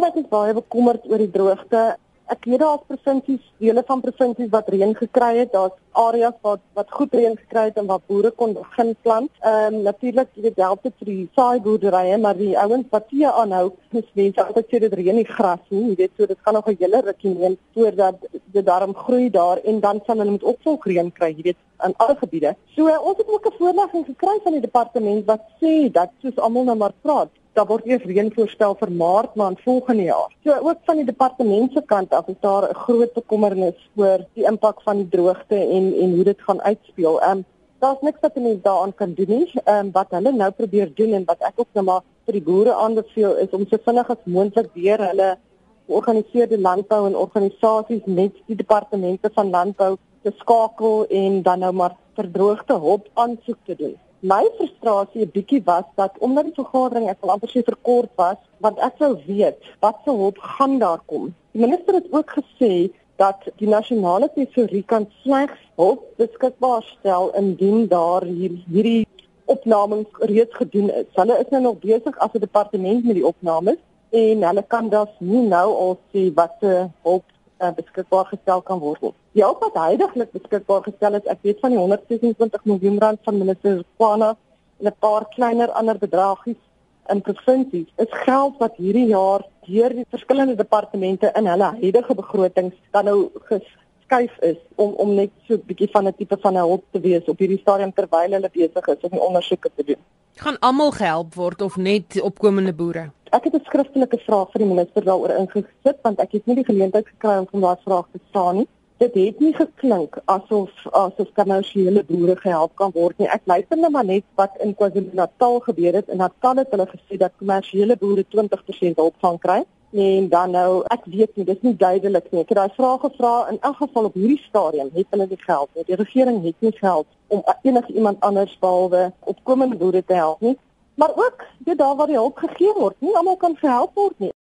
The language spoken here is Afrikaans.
Ek is baie bekommerd oor die droogte. Ek weet daar's provinsies, dele van provinsies wat reën gekry het. Daar's areas wat wat goed reën gekry het en waar boere kon begin plant. Ehm um, natuurlik, jy weet, help dit vir die saai boerderye, maar die ouens wat tee aanhou, dis mense altyd sê dit reën nie gras nie. Jy weet, so dit gaan nog 'n hele rukkie neem voordat dit daarom groei daar en dan sal hulle met opvolg reën kry, jy weet, in alle gebiede. So ons het ook 'n voorlegging gekry van die departement wat sê dat soos almal nou maar praat daar word eers reën voorstel vir Maart maand volgende jaar. So ook van die departement se kant af is daar 'n groot bekommernis oor die impak van die droogte en en hoe dit gaan uitspeel. Ehm um, daar's niks wat mense daaraan kan doen nie. Ehm um, wat hulle nou probeer doen en wat ek ook nou maar vir die boere aanbeveel is om so vinnig as moontlik weer hulle georganiseerde landbou en organisasies net die departemente van landbou te skakel en dan nou maar vir droogte hulp aansoek te doen. My frustrasie 'n bietjie was dat omdat die vergadering ek wil amper sê verkort was, want ek wou weet wat se hulp gaan daar kom. Die minister het ook gesê dat die nasionale tesourier kan slegs hulp beskikbaar stel indien daar hier, hierdie opnames reeds gedoen is. Hulle is nou nog besig as 'n departement met die opnames en hulle kan dus nie nou al sê wat se hulp uh, beskikbaar gestel kan word. Die hulp wat heidaglik beskikbaar gestel is, ek weet van die 126 miljoen rand van minister Kwana en 'n paar kleiner ander bedragies in provinsies, is geld wat hierdie jaar deur die verskillende departemente in hulle huidige begrotings dan nou geskuif is om om net so 'n bietjie van 'n tipe van 'n hulp te wees op hierdie stadium terwyl hulle besig is om ondersoeke te doen. Gaan almal gehelp word of net opkomende boere? Ek het 'n skriftelike vraag vir die minister daaroor ingesit want ek het nie die geleentheid gekry om van daardie vraag te staan nie. Dit het nie geklink asof asof kommersiële boere gehelp kan word nie. Ek luister net maar net wat in KwaZulu-Natal gebeur het en Natal het hulle gesê dat kommersiële boere 20% hulp gaan kry. En dan nou, ek weet nie, dis nie duidelik nie. Ek het daai vrae gevra in elk geval op hierdie stadium het hulle nie geld nie. Die regering het nie geld om enige iemand anders behalwe opkomende boere te help nie maar ook dit daar waar die hulp gegee word. Nie almal kan gehelp word nie.